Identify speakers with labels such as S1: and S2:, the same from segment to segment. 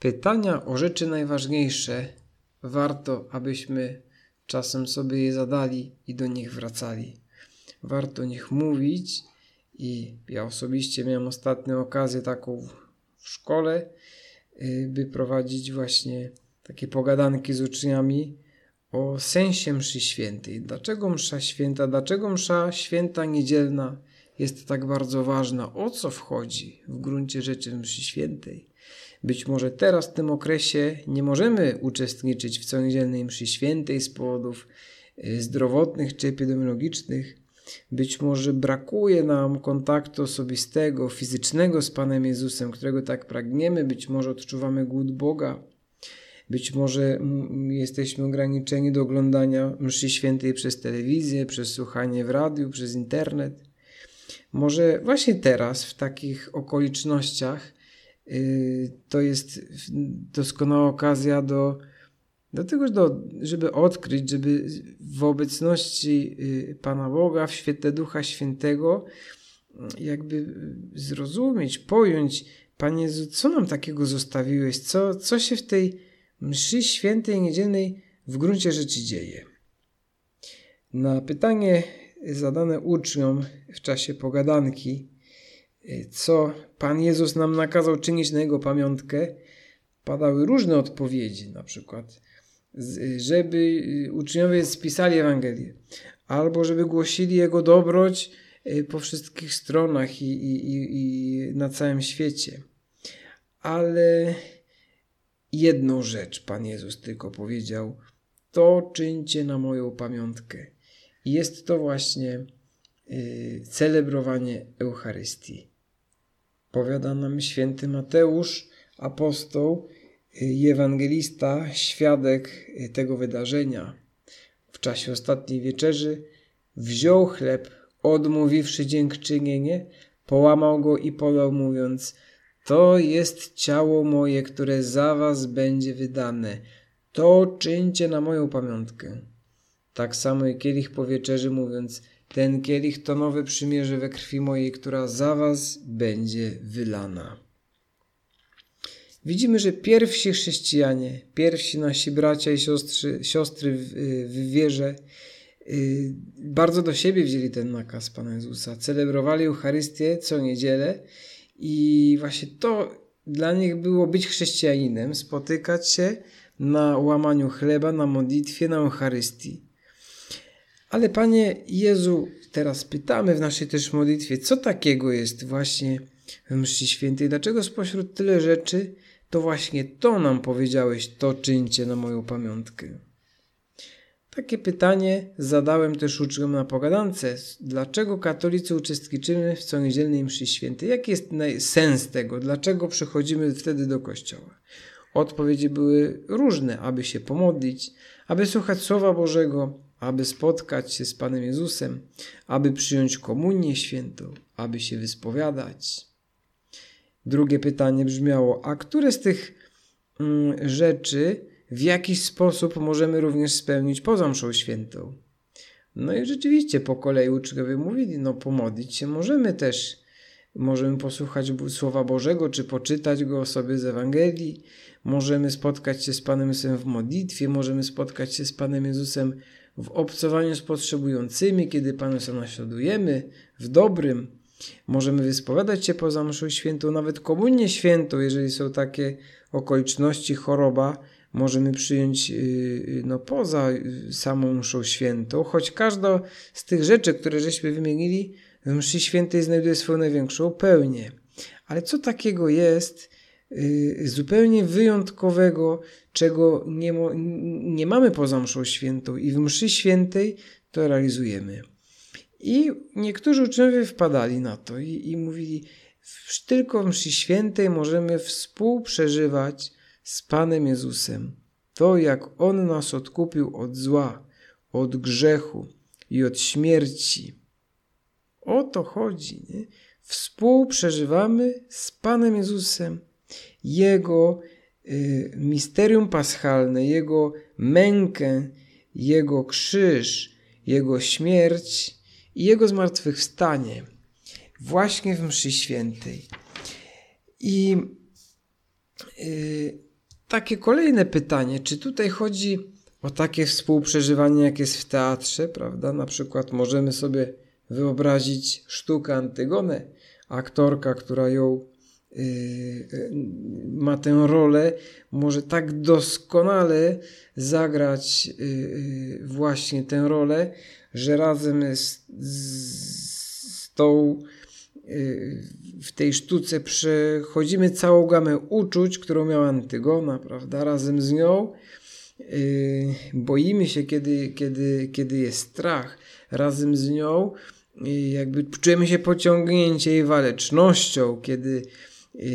S1: Pytania o rzeczy najważniejsze warto, abyśmy czasem sobie je zadali i do nich wracali. Warto o nich mówić i ja osobiście miałem ostatnio okazję taką w szkole, y, by prowadzić właśnie takie pogadanki z uczniami o sensie mszy świętej. Dlaczego msza święta, dlaczego msza święta niedzielna jest tak bardzo ważna? O co wchodzi w gruncie rzeczy mszy świętej? Być może teraz w tym okresie nie możemy uczestniczyć w coniedzielnej mszy świętej z powodów y, zdrowotnych czy epidemiologicznych. Być może brakuje nam kontaktu osobistego, fizycznego z Panem Jezusem, którego tak pragniemy. Być może odczuwamy głód Boga. Być może jesteśmy ograniczeni do oglądania mszy świętej przez telewizję, przez słuchanie w radiu, przez internet. Może właśnie teraz, w takich okolicznościach, to jest doskonała okazja do, do tego, do, żeby odkryć, żeby w obecności yy, Pana Boga, w świetle Ducha Świętego, jakby zrozumieć, pojąć, Panie Jezu, co nam takiego zostawiłeś, co, co się w tej mszy świętej niedzielnej w gruncie rzeczy dzieje. Na pytanie zadane uczniom w czasie pogadanki, co Pan Jezus nam nakazał czynić na Jego pamiątkę, padały różne odpowiedzi, na przykład, żeby uczniowie spisali Ewangelię, albo żeby głosili Jego dobroć y, po wszystkich stronach i, i, i na całym świecie. Ale jedną rzecz Pan Jezus tylko powiedział: To czyńcie na moją pamiątkę. I jest to właśnie celebrowanie Eucharystii. Powiada nam święty Mateusz, apostoł y, i ewangelista, świadek y, tego wydarzenia. W czasie ostatniej wieczerzy wziął chleb, odmówiwszy dziękczynienie, połamał go i podał, mówiąc – to jest ciało moje, które za was będzie wydane. To czyńcie na moją pamiątkę. Tak samo i kielich po wieczerzy, mówiąc, ten kielich to nowe przymierze we krwi mojej, która za was będzie wylana. Widzimy, że pierwsi chrześcijanie, pierwsi nasi bracia i siostry, siostry w, w wierze, y, bardzo do siebie wzięli ten nakaz Pana Jezusa. Celebrowali Eucharystię co niedzielę i właśnie to dla nich było być chrześcijaninem, spotykać się na łamaniu chleba, na modlitwie, na Eucharystii. Ale Panie Jezu, teraz pytamy w naszej też modlitwie, co takiego jest właśnie w mszy świętej? Dlaczego spośród tyle rzeczy to właśnie to nam powiedziałeś, to czyńcie na moją pamiątkę? Takie pytanie zadałem też uczniom na pogadance. Dlaczego katolicy uczestniczymy w co niedzielnej mszy świętej? Jaki jest sens tego? Dlaczego przychodzimy wtedy do kościoła? Odpowiedzi były różne, aby się pomodlić, aby słuchać Słowa Bożego, aby spotkać się z Panem Jezusem, aby przyjąć komunię świętą, aby się wyspowiadać. Drugie pytanie brzmiało, a które z tych mm, rzeczy w jakiś sposób możemy również spełnić poza mszą świętą. No i rzeczywiście po kolei uczniowie mówili, no pomodlić się możemy też. Możemy posłuchać Słowa Bożego, czy poczytać go sobie z Ewangelii. Możemy spotkać się z Panem Jezusem w modlitwie, możemy spotkać się z Panem Jezusem w obcowaniu z potrzebującymi, kiedy Panu Jezusa naśladujemy, w dobrym. Możemy wyspowiadać się poza mszą świętą, nawet komunię świętą, jeżeli są takie okoliczności, choroba, możemy przyjąć y, y, no, poza y, samą mszą świętą, choć każda z tych rzeczy, które żeśmy wymienili, w mszy świętej znajduje swoją największą pełnię. Ale co takiego jest zupełnie wyjątkowego, czego nie, nie mamy poza mszą świętą i w mszy świętej to realizujemy. I niektórzy uczniowie wpadali na to i, i mówili, tylko w mszy świętej możemy współprzeżywać z Panem Jezusem. To, jak On nas odkupił od zła, od grzechu i od śmierci. O to chodzi. Nie? Współprzeżywamy z Panem Jezusem Jego y, misterium paschalne, Jego mękę, Jego krzyż, Jego śmierć i Jego zmartwychwstanie właśnie w mszy świętej. I y, takie kolejne pytanie, czy tutaj chodzi o takie współprzeżywanie, jak jest w teatrze, prawda? Na przykład możemy sobie wyobrazić sztukę Antygonę, aktorka, która ją ma tę rolę, może tak doskonale zagrać yy, właśnie tę rolę, że razem z, z tą w tej sztuce przechodzimy całą gamę uczuć, którą miała Antygona, prawda? Razem z nią boimy się, kiedy, kiedy, kiedy jest strach. Razem z nią jakby czujemy się pociągnięcie jej walecznością, kiedy yy,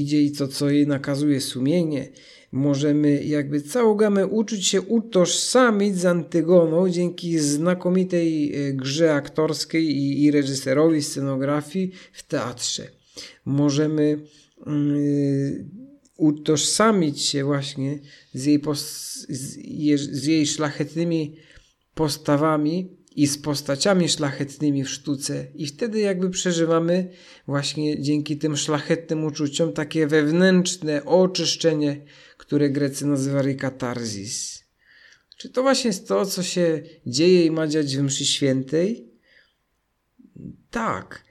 S1: idzie i to, co jej nakazuje sumienie możemy jakby całą gamę uczyć się utożsamić z Antygoną dzięki znakomitej e, grze aktorskiej i, i reżyserowi scenografii w teatrze. Możemy yy, utożsamić się właśnie z jej, z, z jej szlachetnymi postawami i z postaciami szlachetnymi w sztuce, i wtedy jakby przeżywamy właśnie dzięki tym szlachetnym uczuciom takie wewnętrzne oczyszczenie które Grecy nazywali katarzis. Czy to właśnie jest to, co się dzieje i ma dziać w mszy świętej? Tak,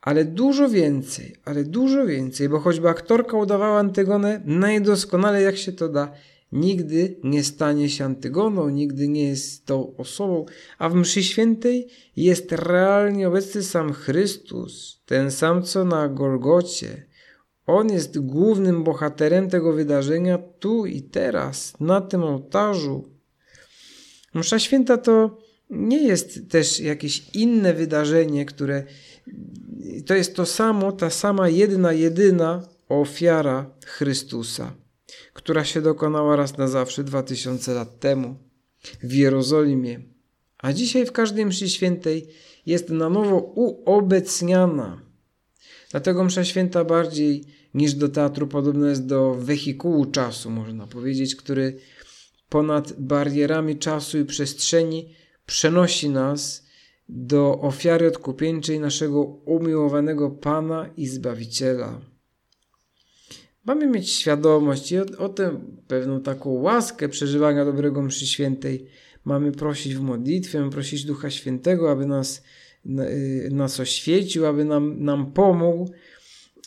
S1: ale dużo więcej, ale dużo więcej, bo choćby aktorka udawała Antygonę najdoskonalej jak się to da, nigdy nie stanie się Antygoną, nigdy nie jest tą osobą, a w mszy świętej jest realnie obecny sam Chrystus, ten sam co na Golgocie, on jest głównym bohaterem tego wydarzenia tu i teraz, na tym ołtarzu. Msza święta to nie jest też jakieś inne wydarzenie, które to jest to samo, ta sama jedna, jedyna ofiara Chrystusa, która się dokonała raz na zawsze dwa tysiące lat temu w Jerozolimie. A dzisiaj w każdej mszy świętej jest na nowo uobecniana Dlatego msza święta bardziej niż do teatru podobna jest do wehikułu czasu, można powiedzieć, który ponad barierami czasu i przestrzeni przenosi nas do ofiary odkupieńczej naszego umiłowanego Pana i Zbawiciela. Mamy mieć świadomość i o, o tę pewną taką łaskę przeżywania dobrego mszy świętej mamy prosić w modlitwie, prosić Ducha Świętego, aby nas Y, nas oświecił, aby nam, nam pomógł.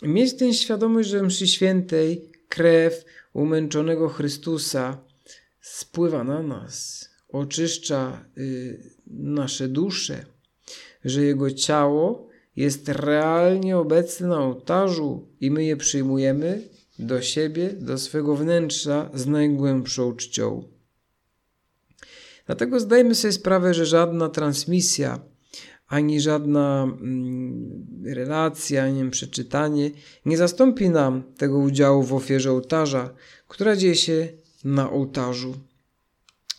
S1: Mieć tę świadomość, że mszy świętej krew umęczonego Chrystusa spływa na nas, oczyszcza y, nasze dusze, że Jego ciało jest realnie obecne na ołtarzu i my je przyjmujemy do siebie, do swego wnętrza z najgłębszą czcią. Dlatego zdajmy sobie sprawę, że żadna transmisja ani żadna mm, relacja, ani przeczytanie nie zastąpi nam tego udziału w ofierze ołtarza, która dzieje się na ołtarzu.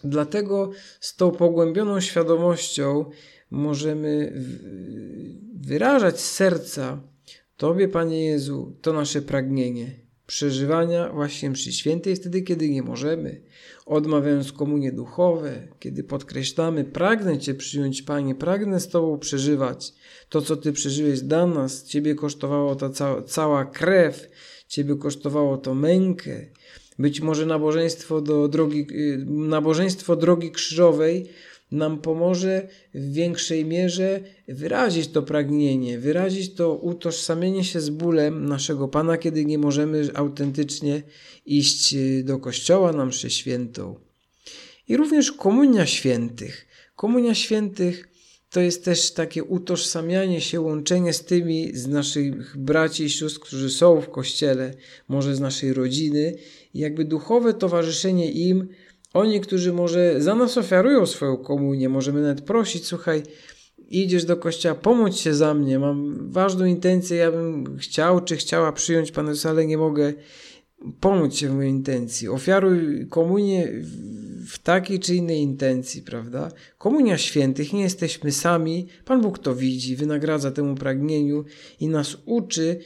S1: Dlatego z tą pogłębioną świadomością możemy wyrażać z serca Tobie, Panie Jezu, to nasze pragnienie przeżywania właśnie mszy świętej wtedy, kiedy nie możemy, odmawiając komunie duchowe, kiedy podkreślamy, pragnę Cię przyjąć, Panie, pragnę z Tobą przeżywać. To, co Ty przeżyłeś dla nas, Ciebie kosztowało ta cała, cała krew, Ciebie kosztowało to mękę, być może nabożeństwo do drogi, y, nabożeństwo drogi krzyżowej nam pomoże w większej mierze wyrazić to pragnienie, wyrazić to utożsamienie się z bólem naszego Pana, kiedy nie możemy autentycznie iść y, do kościoła na mszę świętą. I również komunia świętych. Komunia świętych to jest też takie utożsamianie się, łączenie z tymi z naszych braci i sióstr, którzy są w kościele, może z naszej rodziny, i jakby duchowe towarzyszenie im oni, którzy może za nas ofiarują swoją komunię, możemy nawet prosić, słuchaj, idziesz do kościoła, pomóż się za mnie, mam ważną intencję, ja bym chciał czy chciała przyjąć Pana Jezusa, ale nie mogę pomóc się w mojej intencji. Ofiaruj komunię w takiej czy innej intencji, prawda? Komunia świętych, nie jesteśmy sami, Pan Bóg to widzi, wynagradza temu pragnieniu i nas uczy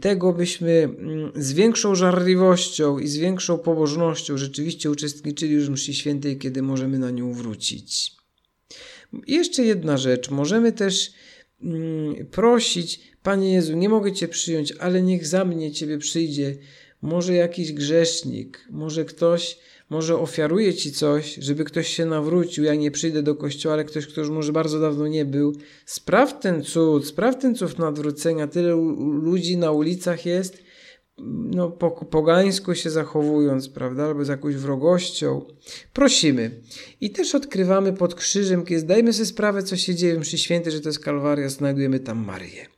S1: tego, byśmy mm, z większą żarliwością i z większą pobożnością rzeczywiście uczestniczyli w mszy świętej, kiedy możemy na nią wrócić. I jeszcze jedna rzecz, możemy też mm, prosić, Panie Jezu, nie mogę Cię przyjąć, ale niech za mnie Ciebie przyjdzie może jakiś grzesznik, może ktoś, może ofiaruje ci coś, żeby ktoś się nawrócił. Ja nie przyjdę do kościoła, ale ktoś, kto już może bardzo dawno nie był. Spraw ten cud, spraw ten cud nawrócenia. Tyle ludzi na ulicach jest, no, po, się zachowując, prawda, albo z jakąś wrogością. Prosimy. I też odkrywamy pod krzyżem, kiedy zdajemy sobie sprawę, co się dzieje mszy świętej, że to jest Kalwaria, znajdujemy tam Maryję.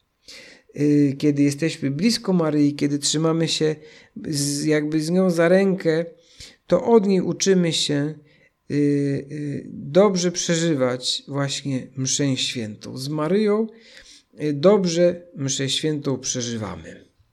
S1: Y, kiedy jesteśmy blisko Maryi, kiedy trzymamy się z, jakby z nią za rękę, to od niej uczymy się y, y, dobrze przeżywać właśnie mszę świętą. Z Maryją dobrze mszę świętą przeżywamy.